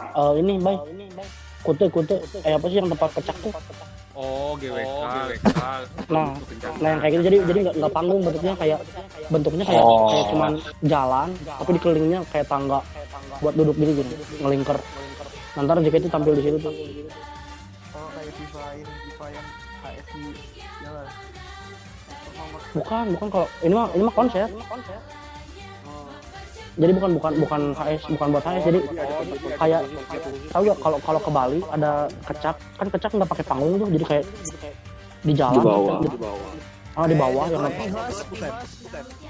Eh ini bay kute kute. Eh apa sih yang tempat kecak tuh? Oh, GWK. nah nah yang kayak gitu. Jadi jadi nggak nggak panggung bentuknya kayak bentuknya kayak Oh. kayak cuman jalan tapi dikelilingnya kayak tangga buat duduk gitu gini ngelingker. Nanti JKT tampil di situ tuh oh kayak FIFA ini FIFA yang HSI jalan bukan bukan kalau ini mah ini mah konser jadi bukan bukan bukan HS bukan buat HS jadi kayak tahu gak kalau kalau ke Bali ada kecak kan kecak nggak pakai panggung tuh jadi kayak di jalan Di bawah. gitu. ah di bawah yang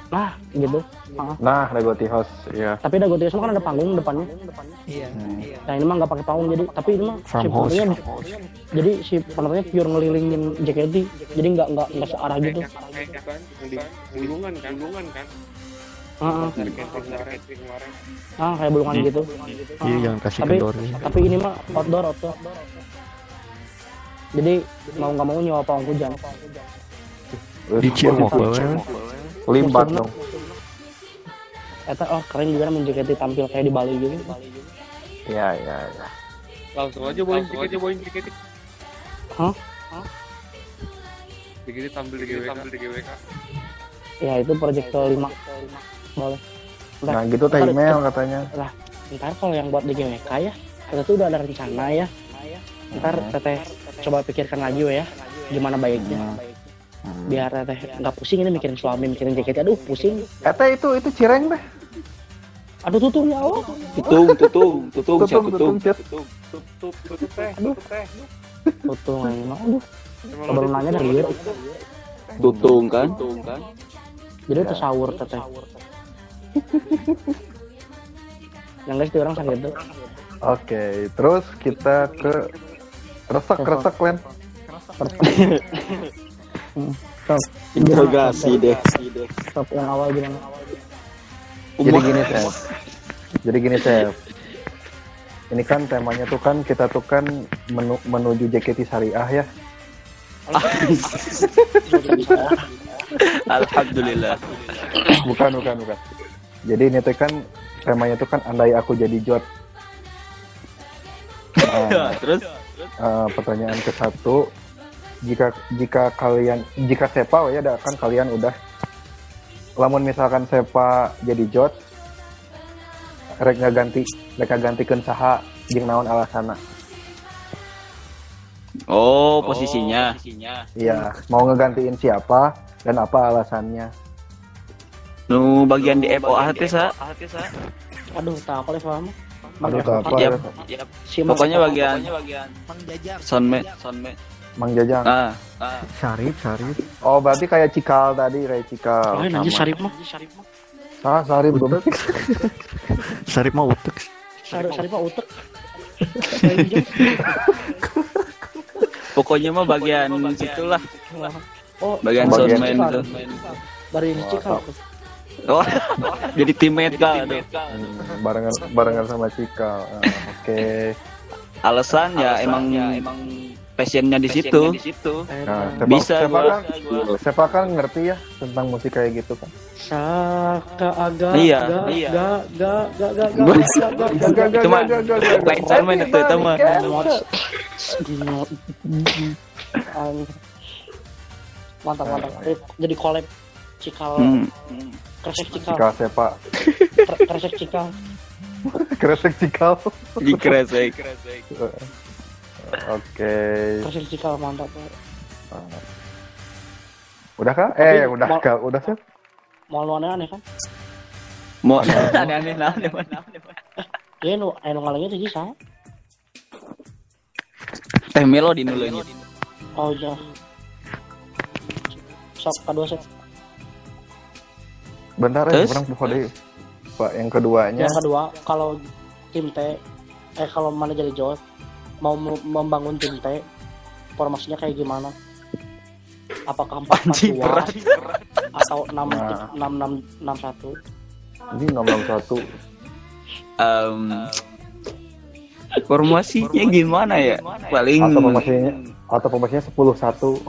nah gitu Ah. nah Legoti House ya tapi ada gotius mah kan ada panggung depannya Iya. nah ini mah nggak pakai panggung jadi tapi ini mah si penontonnya jadi si penontonnya pure ngelilingin JKT jadi nggak nggak nggak searah gitu kan? Di bulungan kan? Bulungan kan? Ah, ah. Kemarin. ah kayak bulungan gitu Ah. Iya jangan kasih tapi kendor. tapi ini mah outdoor outdoor jadi mau nggak mau nyewa pawang hujan Di Cimok bawa. limbat dong Eta oh keren juga main JKT tampil kayak di Bali gitu. Iya, iya, iya. Langsung aja bawain JKT, bawain JKT. Hah? JKT tampil di GWK. Tampil di GWK. Ya itu project kelima. Boleh. Nah, gitu teh ntar- email katanya. Lah, ntar kalau yang buat di GWK ya, kita tuh udah ada rencana ya. Ntar teteh coba pikirkan lagi we ya, gimana baiknya. Biar teteh nggak pusing ini mikirin suami, mikirin JKT. Aduh pusing. Eta itu itu cireng teh. Aduh tutung ya Allah. Tutung, tutung, tutung, siap Tutung, tutung. tutung, Cit. Tutup, tutup teh, Aduh. tutup teh. Tutung aja. Aduh. Baru nanya dari dia. Tutung kan? Tutung kan? Jadi itu sahur teteh. Yang guys orang sakit tuh. Oke, terus kita ke resek resek Len. Stop. Interogasi deh. Stop yang awal gimana? Jadi gini Chef. Jadi gini Chef. Ini kan temanya tuh kan kita tuh kan menu- menuju JKT Syariah ya. Alhamdulillah. Bukan bukan bukan. Jadi ini tuh kan temanya tuh kan andai aku jadi jod. Nah, Terus? eh, pertanyaan ke satu jika jika kalian jika sepa ya ada kan kalian udah. Lamun misalkan sepa jadi jod rek ganti rek gantikan saha jeung naon alasana? Oh, posisinya. iya mau ngegantiin siapa dan apa alasannya Nu bagian di FOA teh sa. Aduh, tak apa paham. aduh tak apa ya. Pokoknya bagian Mang Jajang. soundmate. Mang Jajang Ah, Syarif, Syarif. oh berarti kayak cikal tadi kayak cikal Oh, nanya Sarip mah. ah sorry belum Syarif mah utek. Sarip mah utek. pokoknya mah bagian situlah. Oh, Bagian Bagian cikal. itu. Dari cikal. Oh, jadi teammate kah? Aduh. Hmm, barengan barengan sama cikal Ah, oke Alasan ya emang emang passionnya di situ. Nah, sepak, Bisa sepak gua. kan, sepak kan ngerti ya tentang musik kayak gitu kan. Saka aga Iya, iya. ga ga ga ga ga Gua- ga ga ga ga ga Cuma lain soundman itu itu mah. Gino. Ang- Mantap mantap. Eh, Jadi collab cikal Hmm. Kresek cikal Cikal kresek cikal. kresek cikal. Di kresek. Oke. Kresek cikal mantap. Udah kah? Eh, Tapi udah mau- kah? Udah sih? Mau lu aneh-aneh kan? Mau aneh-aneh nah, aneh-aneh. Iya nu anu ngalangnya teh sah. Teh melodi nulanya. Oh iya. Sok kedua set. Bentar ya, orang buka deh. Pak, yang keduanya. Yang kedua, kalau tim T, eh kalau mana jadi Jawa, mau mem- membangun tim T, formasinya kayak gimana? Apakah empat empat dua atau enam Nah. enam enam enam satu? Ini 661. Em, formasinya gimana ya? Paling Atau formasinya atau formasinya 10-1.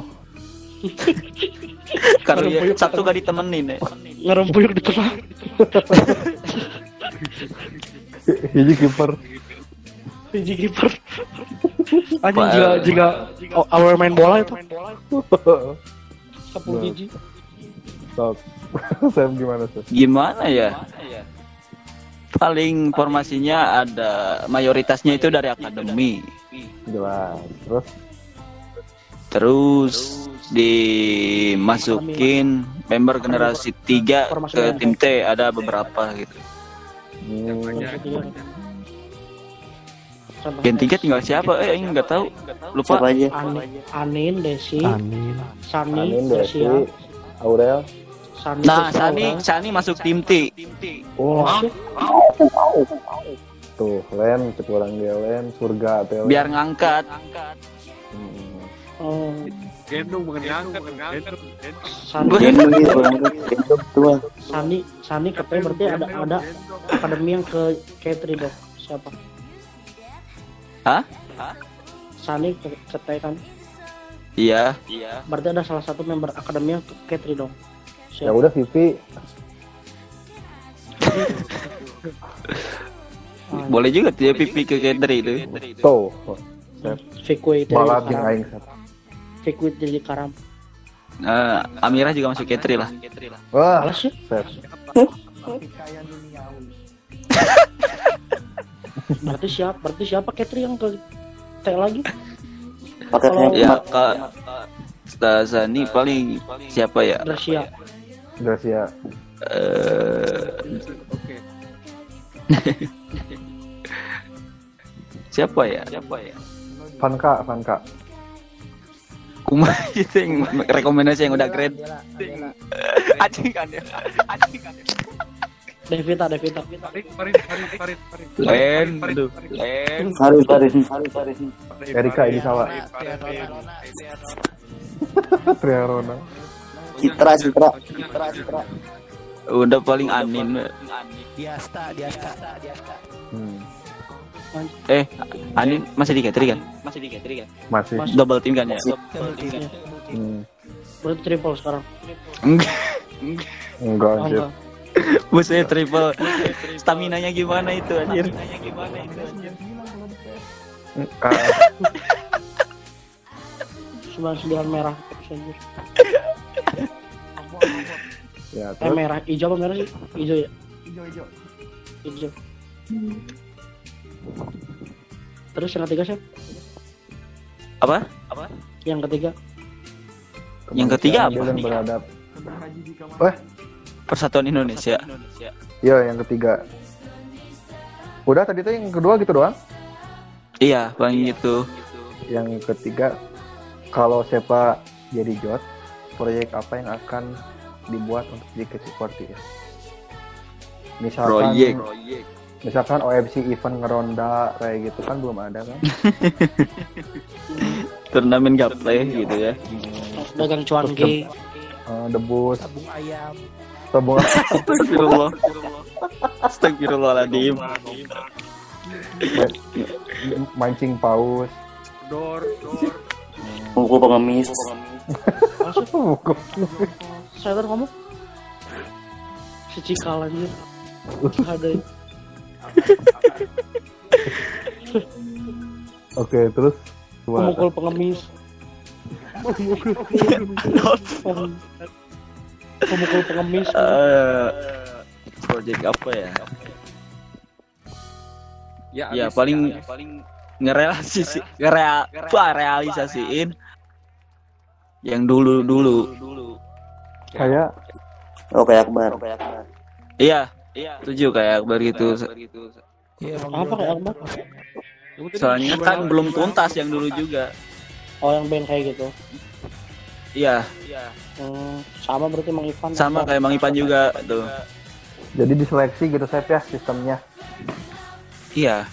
kalau ya, satu gak ditemenin ya. Ngerumpuyuk di tengah. Hiji kiper. Hiji kiper. Anjing jika jika oh, awal main bola itu sepuluh hiji. Sok. Sam gimana tuh? Gimana ya? Paling formasinya ada mayoritasnya itu dari akademi. Jelas. Terus Terus dimasukin member generasi 3 ke tim T ada beberapa gitu. hmm, Gen 3 tinggal siapa? Eh, ini nggak tahu. Lupa. Siapa aja? Anin, Anin Desi, Amin. Sani, Anin, Desi, Aurel. Sani, Nah, Sani, Aurel. Sani masuk tim T. Oh, tuh, Len, cek orang dia Len, surga. Biar ngangkat. Hmm. Oh, Gendong bukan ngangkat, gendong. Sani, Gendong gitu, gendong tua. Sani, Sani katanya berarti ada ada akademi yang ke K3 dong. Siapa? Hah? Sani K3 kan. Iya. Berarti ada salah satu member akademi yang ke K3 dong. Ya udah Vivi. Boleh juga tuh ya pipi ke Kendri itu. Tuh. Way dari Balap yang aing Sep. Fake dari karam. Eh, Amirah juga masuk Kendri lah. Wah, Alas? Sep. Berarti siapa? Berarti siapa Katri yang ke T lagi? Kalau Ya, Kak Stazani paling siapa ya? Gracia. Gracia. Eh, siapa ya? Siapa ya? Vanka, Vanka. Kuma yang rekomendasi yang udah grade. Anjing kan ya. Anjing kan ya. Devita, Devita. Farid, Farid, Farid, Farid, Farid. Len, aduh, Len. Farid, Farid, Farid, Farid. Erika ini. Triarona. Citra, Citra, Citra, Citra. Udah paling anin. Diasta, Diasta, Diasta. Hmm. Eh, Anin masih di Katri kan? Masih di Katri kan? Masih. Double team kan ya? Masih. Iya. Hmm. Berarti triple sekarang. Enggak. Enggak Oh, anjir. enggak. Buset triple. Stamina nya gimana itu anjir? Ah, Sembilan sembilan merah. Anjir. ya, Eh merah, hijau apa merah sih? Hijau ya? Hijau, hijau. Hijau. Terus yang ketiga sih? Apa? Apa? Yang ketiga Yang ketiga apa? Dan beradab. Persatuan Indonesia. Iya, yang ketiga. Udah tadi tuh yang kedua gitu doang. Iya, paling gitu. Yang ketiga, kalau siapa jadi jot, proyek apa yang akan dibuat untuk seperti ya? Misalkan, Proyek. Misalkan OFC event ngeronda kayak gitu kan belum ada kan? Turnamen gaple gitu ya. dagang cuan G. Eh, debus, Tabung ayam. tabung Astagfirullah. Astagfirullahaladzim. mancing paus. Dor, dor. Buku pengemis. Buku. Saya kan ngomong si Cikal anjir. Ada ya. Oke, terus dua. pemukul pengemis. Pem- Pemukul pengemis. Eh, project apa ya? Ya, Ya abis, paling abis. paling ngerealisasi ngereal realisasiin yang dulu dulu. Kayak Oh kayak Akbar. Iya, iya. Setuju kayak Akbar gitu. Iya, Apa kayak Akbar? Soalnya kan belum tuntas yang dulu juga. Oh yang band kayak gitu. Iya, Hmm, sama berarti Mang Ivan. sama kayak Mang Ipan juga tuh. jadi diseleksi gitu Sep ya sistemnya. Iya.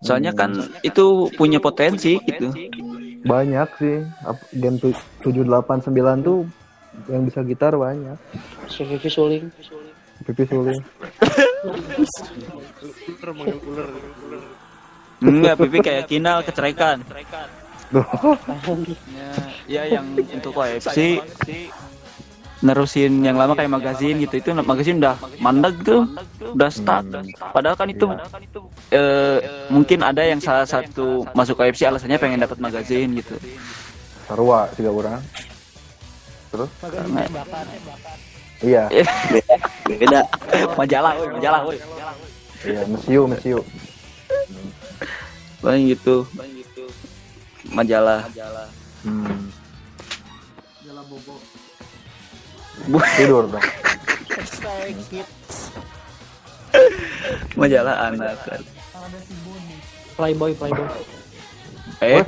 Soalnya kan itu punya potensi gitu. Banyak sih. Game tu- 789 tuh yang bisa gitar banyak. Si Vivi Suling. Pipi suling. Ular, manggil ular, ular. Enggak, Pipi kayak Kinal kecerekan. Duh. Ya, yang untuk OFC nerusin yang lama kayak magazin gitu itu magazin udah mandek tuh udah stuck padahal kan itu eh, mungkin ada yang salah satu masuk OFC alasannya pengen dapat magazin gitu Sarua tiga orang. Terus? Karena, Iya. Beda. majalah woy, majalah woy. Iya, mesiu, mesiu. paling gitu majalah Hmm. Bu- Tidur dong. majalah anak kan Playboy, Playboy. eh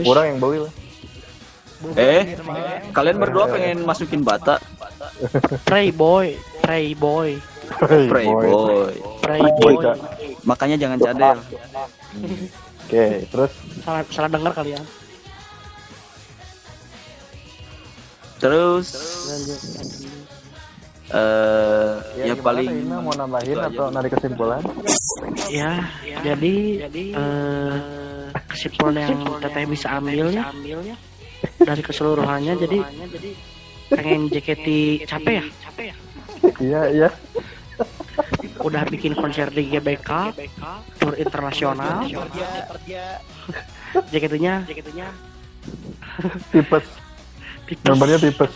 Kurang yang bawil. eh kalian berdua pengen masukin bata Playboy, Playboy, playboy Playboy. Bocah. makanya jangan cadel Oke, terus Salah salah dengar kalian. terus Lanjut. eh ya, gimana, paling Ina mau nambahin itu aja. atau narik kesimpulan? Ya, jadi eh, kesimpulan yang teteh bisa ambil ya dari keseluruhannya jadi pengen JKT capek ya? Iya, iya. udah bikin konser di GBK tour internasional. Jaketnya jaketnya tipes. Gambarnya tipes.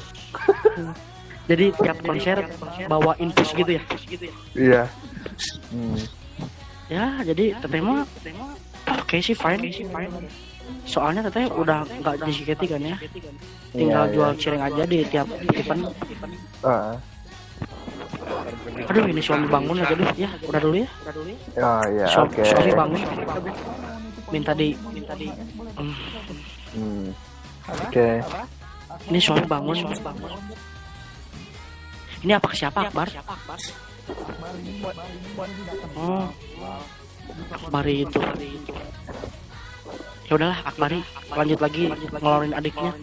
Jadi tiap konser bawa infus gitu ya? Iya. Hmm. ya jadi mah oke sih fine soalnya teteh udah nggak di Siketi kan ya? Tinggal Iya, jual iya. cireng aja di tiap event. Ah, aduh ini suami bangun ya ya udah dulu ya udah dulu ya. Oh ya Suami, oke. Suami bangun. Minta di minta di Hmm, Hmm. oke. Ini suami bangun. Ini apa siapa Akbar? Oh. Akbari itu ya udahlah Akbari lanjut lagi ngeluarin adiknya.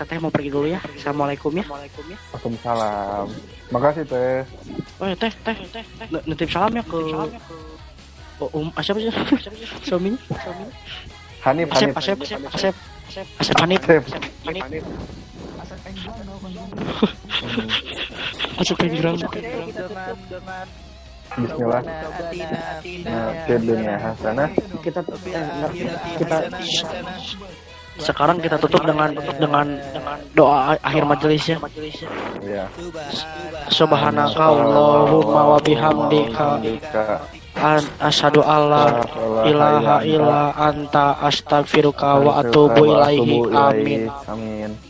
Teteh mau pergi dulu ya. Assalamualaikum ya. Waalaikumsalam. Makasih teh. Oh ya teh teh. Nitip salam ya ke oh, um siapa sih? Suaminya Hanif Asep Hanif. Asep Asep Asep. Hanif. Asep. Hanif. Asep Penggrang Bismillah. Nah, ke dunia. Hasanah kita eh, kita sekarang kita tutup dengan dengan dengan doa akhir majelisnya ya. subhanaka allahumma wa bihamdika Hamdika. an asyhadu alla ilaha illa anta astaghfiruka wa atubu ilaihi. Amin. Amin